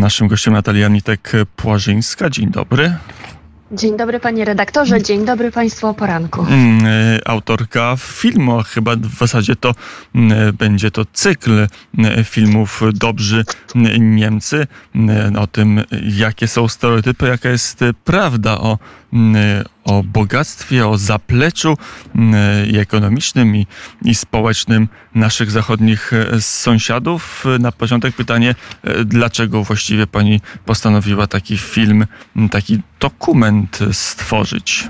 Naszym gościem Natalia Nitek-Płażyńska. Dzień dobry. Dzień dobry panie redaktorze, dzień dobry państwu o poranku. Mm, e, autorka filmu, chyba w zasadzie to mm, będzie to cykl mm, filmów Dobrzy Niemcy, o tym jakie są stereotypy, jaka jest prawda o, o bogactwie, o zapleczu i ekonomicznym i, i społecznym naszych zachodnich e, sąsiadów. Na początek pytanie, e, dlaczego właściwie pani postanowiła taki film, taki dokument stworzyć?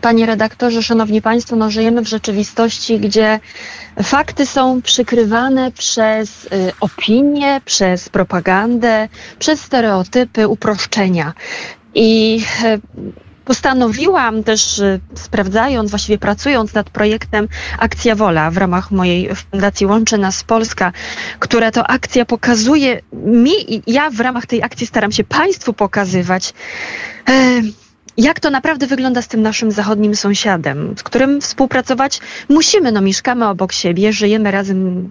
Panie redaktorze, szanowni państwo, no żyjemy w rzeczywistości, gdzie fakty są przykrywane przez y, opinie, przez propagandę, przez stereotypy, uproszczenia. I y, postanowiłam też, y, sprawdzając, właściwie pracując nad projektem Akcja Wola w ramach mojej fundacji Łączy Nas Polska, która to akcja pokazuje mi i ja w ramach tej akcji staram się Państwu pokazywać, e, jak to naprawdę wygląda z tym naszym zachodnim sąsiadem, z którym współpracować musimy. No, mieszkamy obok siebie, żyjemy razem,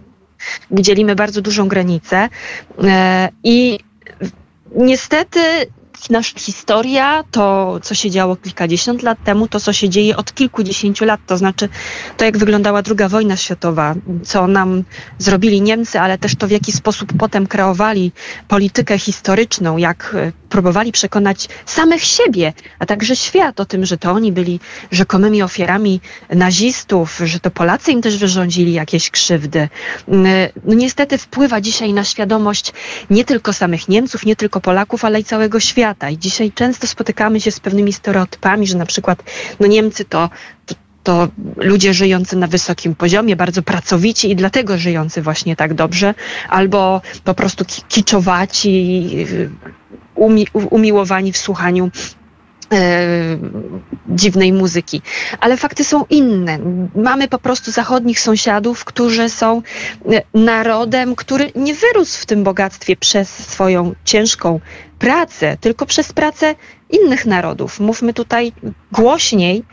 dzielimy bardzo dużą granicę e, i niestety nasza historia, to co się działo kilkadziesiąt lat temu, to co się dzieje od kilkudziesięciu lat, to znaczy to jak wyglądała druga wojna światowa, co nam zrobili Niemcy, ale też to w jaki sposób potem kreowali politykę historyczną, jak e, próbowali przekonać samych siebie, a także świat o tym, że to oni byli rzekomymi ofiarami nazistów, że to Polacy im też wyrządzili jakieś krzywdy. Mm, e, no niestety wpływa dzisiaj na świadomość nie tylko samych Niemców, nie tylko Polaków, ale i całego świata świata. I dzisiaj często spotykamy się z pewnymi stereotypami, że na przykład no Niemcy to, to to ludzie żyjący na wysokim poziomie, bardzo pracowici i dlatego żyjący właśnie tak dobrze, albo po prostu kiczowaci, umi, umiłowani w słuchaniu dziwnej muzyki. Ale fakty są inne. Mamy po prostu zachodnich sąsiadów, którzy są e, narodem, który nie wyrósł w tym bogactwie przez swoją ciężką pracę, tylko przez pracę innych narodów. Mówmy tutaj głośniej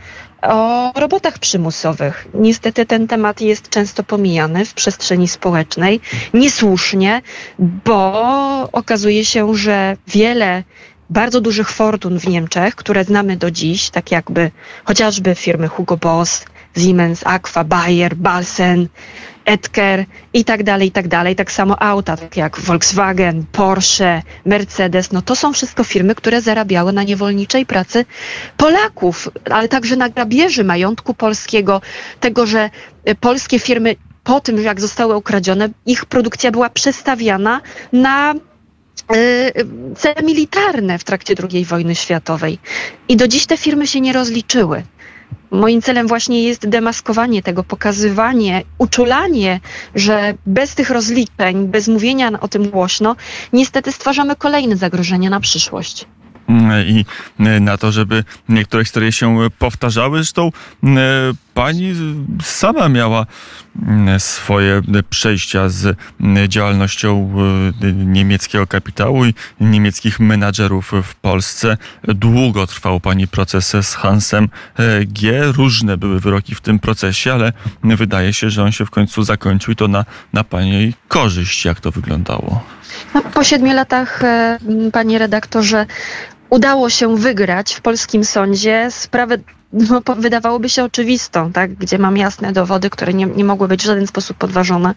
o robotach przymusowych. Niestety ten temat jest często pomijany w przestrzeni społecznej, niesłusznie, bo okazuje się, że wiele bardzo dużych fortun w Niemczech, które znamy do dziś, tak jakby chociażby firmy Hugo Boss, Siemens, Aqua, Bayer, Balsen, Edker i tak dalej, i tak dalej. Tak samo auta, tak jak Volkswagen, Porsche, Mercedes, no to są wszystko firmy, które zarabiały na niewolniczej pracy Polaków, ale także na grabieży majątku polskiego, tego, że polskie firmy po tym, jak zostały ukradzione, ich produkcja była przestawiana na Y, cele militarne w trakcie II wojny światowej. I do dziś te firmy się nie rozliczyły. Moim celem właśnie jest demaskowanie tego, pokazywanie, uczulanie, że bez tych rozliczeń, bez mówienia o tym głośno, niestety stwarzamy kolejne zagrożenia na przyszłość i na to, żeby niektóre historie się powtarzały. Zresztą pani sama miała swoje przejścia z działalnością niemieckiego kapitału i niemieckich menadżerów w Polsce. Długo trwał pani proces z Hansem G. Różne były wyroki w tym procesie, ale wydaje się, że on się w końcu zakończył i to na, na pani korzyść. Jak to wyglądało? No, po siedmiu latach, panie redaktorze, udało się wygrać w polskim sądzie sprawę no, wydawałoby się oczywistą, tak? gdzie mam jasne dowody, które nie, nie mogły być w żaden sposób podważone.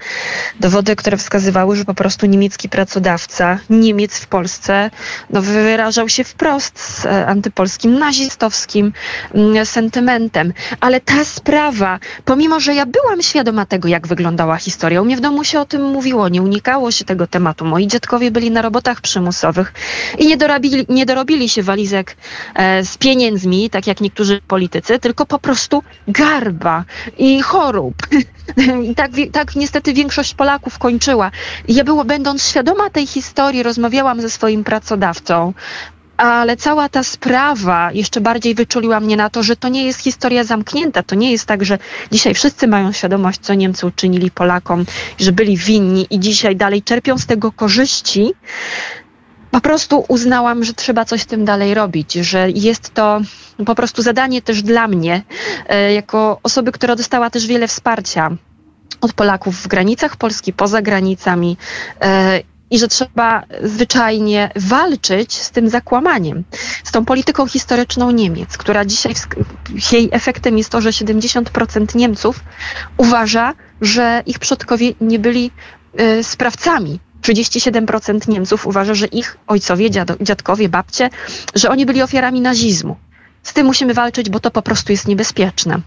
Dowody, które wskazywały, że po prostu niemiecki pracodawca, Niemiec w Polsce, no, wyrażał się wprost z e, antypolskim, nazistowskim mm, sentymentem. Ale ta sprawa, pomimo, że ja byłam świadoma tego, jak wyglądała historia, u mnie w domu się o tym mówiło, nie unikało się tego tematu. Moi dziadkowie byli na robotach przymusowych i nie dorobili, nie dorobili się walizek e, z pieniędzmi, tak jak niektórzy politycy tylko po prostu garba i chorób. I tak, tak niestety większość Polaków kończyła. Ja było, będąc świadoma tej historii, rozmawiałam ze swoim pracodawcą, ale cała ta sprawa jeszcze bardziej wyczuliła mnie na to, że to nie jest historia zamknięta. To nie jest tak, że dzisiaj wszyscy mają świadomość, co Niemcy uczynili Polakom, że byli winni i dzisiaj dalej czerpią z tego korzyści po prostu uznałam, że trzeba coś z tym dalej robić, że jest to po prostu zadanie też dla mnie, e, jako osoby, która dostała też wiele wsparcia od Polaków w granicach Polski, poza granicami. E, i że trzeba zwyczajnie walczyć z tym zakłamaniem, z tą polityką historyczną Niemiec, która dzisiaj jej efektem jest to, że 70% Niemców uważa, że ich przodkowie nie byli y, sprawcami 37% Niemców uważa, że ich ojcowie, dziadkowie, babcie, że oni byli ofiarami nazizmu. Z tym musimy walczyć, bo to po prostu jest niebezpieczne.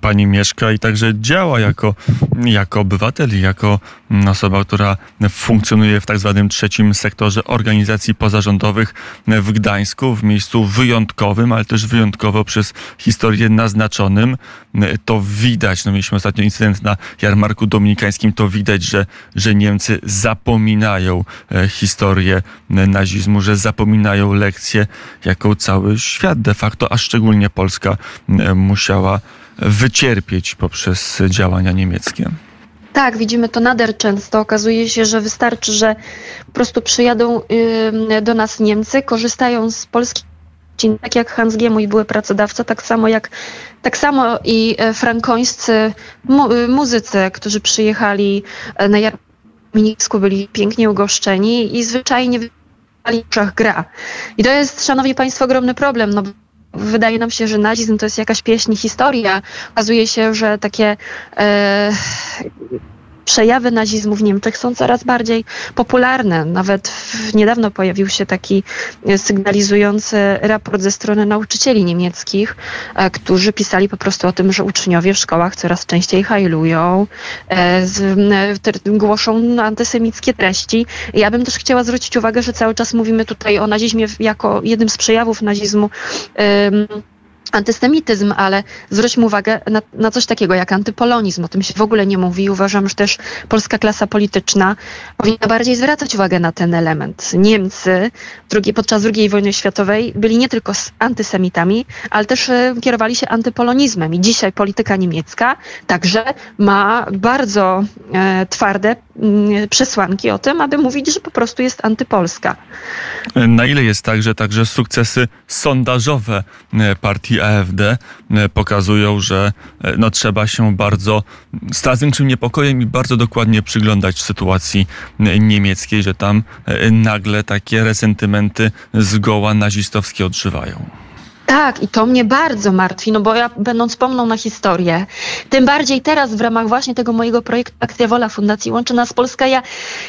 Pani mieszka i także działa jako, jako obywatel, jako osoba, która funkcjonuje w tak zwanym trzecim sektorze organizacji pozarządowych w Gdańsku, w miejscu wyjątkowym, ale też wyjątkowo przez historię naznaczonym. To widać, no mieliśmy ostatnio incydent na jarmarku dominikańskim, to widać, że, że Niemcy zapominają e, historię nazizmu, że zapominają lekcje, jaką cały świat de facto a szczególnie Polska e, musiała wycierpieć poprzez działania niemieckie. Tak, widzimy to nader często. Okazuje się, że wystarczy, że po prostu przyjadą do nas Niemcy, korzystają z polskich tak jak Hans G., mój były pracodawca, tak samo jak tak samo i e, frankońscy mu y, muzycy, którzy przyjechali e, na Jarmińsku, byli pięknie ugoszczeni i zwyczajnie w gra. I to jest, szanowni państwo, ogromny problem, no wydaje nam się, że nazizm to jest jakaś pieśń, historia. Okazuje się, że takie e, przejawy nazizmu w Niemczech są coraz bardziej popularne. Nawet niedawno pojawił się taki sygnalizujący raport ze strony nauczycieli niemieckich, e, którzy pisali po prostu o tym, że uczniowie w szkołach coraz częściej hajlują, e, głoszą antysemickie treści. Ja bym też chciała zwrócić uwagę, że cały czas mówimy tutaj o nazizmie jako jednym z przejawów nazizmu antysemityzm, ale zwróćmy uwagę na, na, coś takiego jak antypolonizm. O tym się w ogóle nie mówi. Uważam, że też polska klasa polityczna powinna bardziej zwracać uwagę na ten element. Niemcy drugi, podczas II wojny światowej byli nie tylko antysemitami, ale też e, kierowali się antypolonizmem. I dzisiaj polityka niemiecka także ma bardzo e, twarde m, przesłanki o tym, aby mówić, że po prostu jest antypolska. Na ile jest tak, że także sukcesy sondażowe e, AfD e, pokazują, że e, no, trzeba się bardzo z większym niepokojem i bardzo dokładnie przyglądać sytuacji e, niemieckiej, że tam nagle takie resentymenty zgoła nazistowskie odżywają. Tak, i to mnie bardzo martwi, no bo ja będąc pomną na historię, tym bardziej teraz w ramach właśnie tego mojego projektu Akcja Wola Fundacji Łączy Nas Polska, ja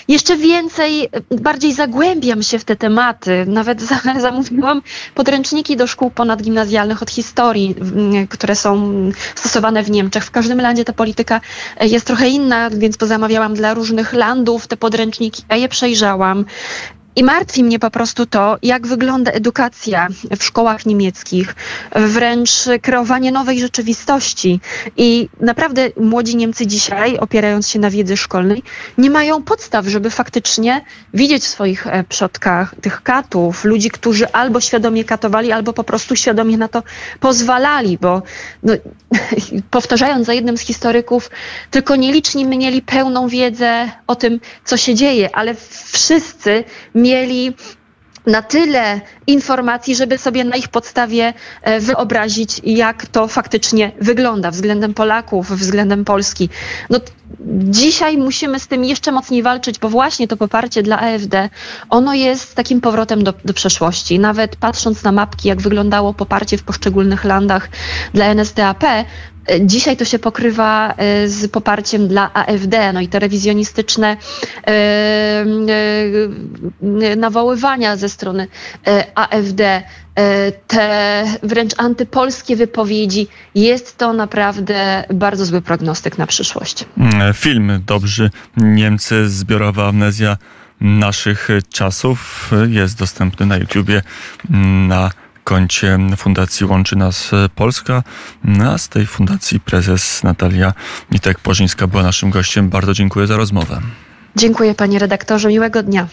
jeszcze więcej, bardziej zagłębiam się w te tematy. Nawet zamówiłam podręczniki do szkół ponadgimnazjalnych od historii, które są stosowane w Niemczech. W każdym landzie ta polityka jest trochę inna, więc pozamawiałam dla różnych landów te podręczniki, ja je przejrzałam. I martwi mnie po prostu to, jak wygląda edukacja w szkołach niemieckich, wręcz kreowanie nowej rzeczywistości. I naprawdę młodzi Niemcy dzisiaj, opierając się na wiedzy szkolnej, nie mają podstaw, żeby faktycznie widzieć w swoich e, przodkach tych katów, ludzi, którzy albo świadomie katowali, albo po prostu świadomie na to pozwalali, bo no, powtarzając za jednym z historyków, tylko nieliczni mieli pełną wiedzę o tym, co się dzieje, ale wszyscy mieli na tyle informacji, żeby sobie na ich podstawie e, wyobrazić, jak to faktycznie wygląda względem Polaków, względem Polski. No, dzisiaj musimy z tym jeszcze mocniej walczyć, bo właśnie to poparcie dla AfD, ono jest takim powrotem do, do przeszłości. Nawet patrząc na mapki, jak wyglądało poparcie w poszczególnych landach dla NSDAP, E, dzisiaj to się pokrywa e, z poparciem dla AfD, no i te rewizjonistyczne e, nawoływania ze strony AfD, te wręcz antypolskie wypowiedzi, jest to naprawdę bardzo zły prognostyk na przyszłość. Mm, film Dobrzy Niemcy, zbiorowa amnezja naszych czasów jest dostępny na YouTubie na koncie Fundacji Łączy Nas Polska. A z tej fundacji prezes Natalia Nitek-Porzyńska była naszym gościem. Bardzo dziękuję za rozmowę. Dziękuję panie redaktorze, miłego dnia.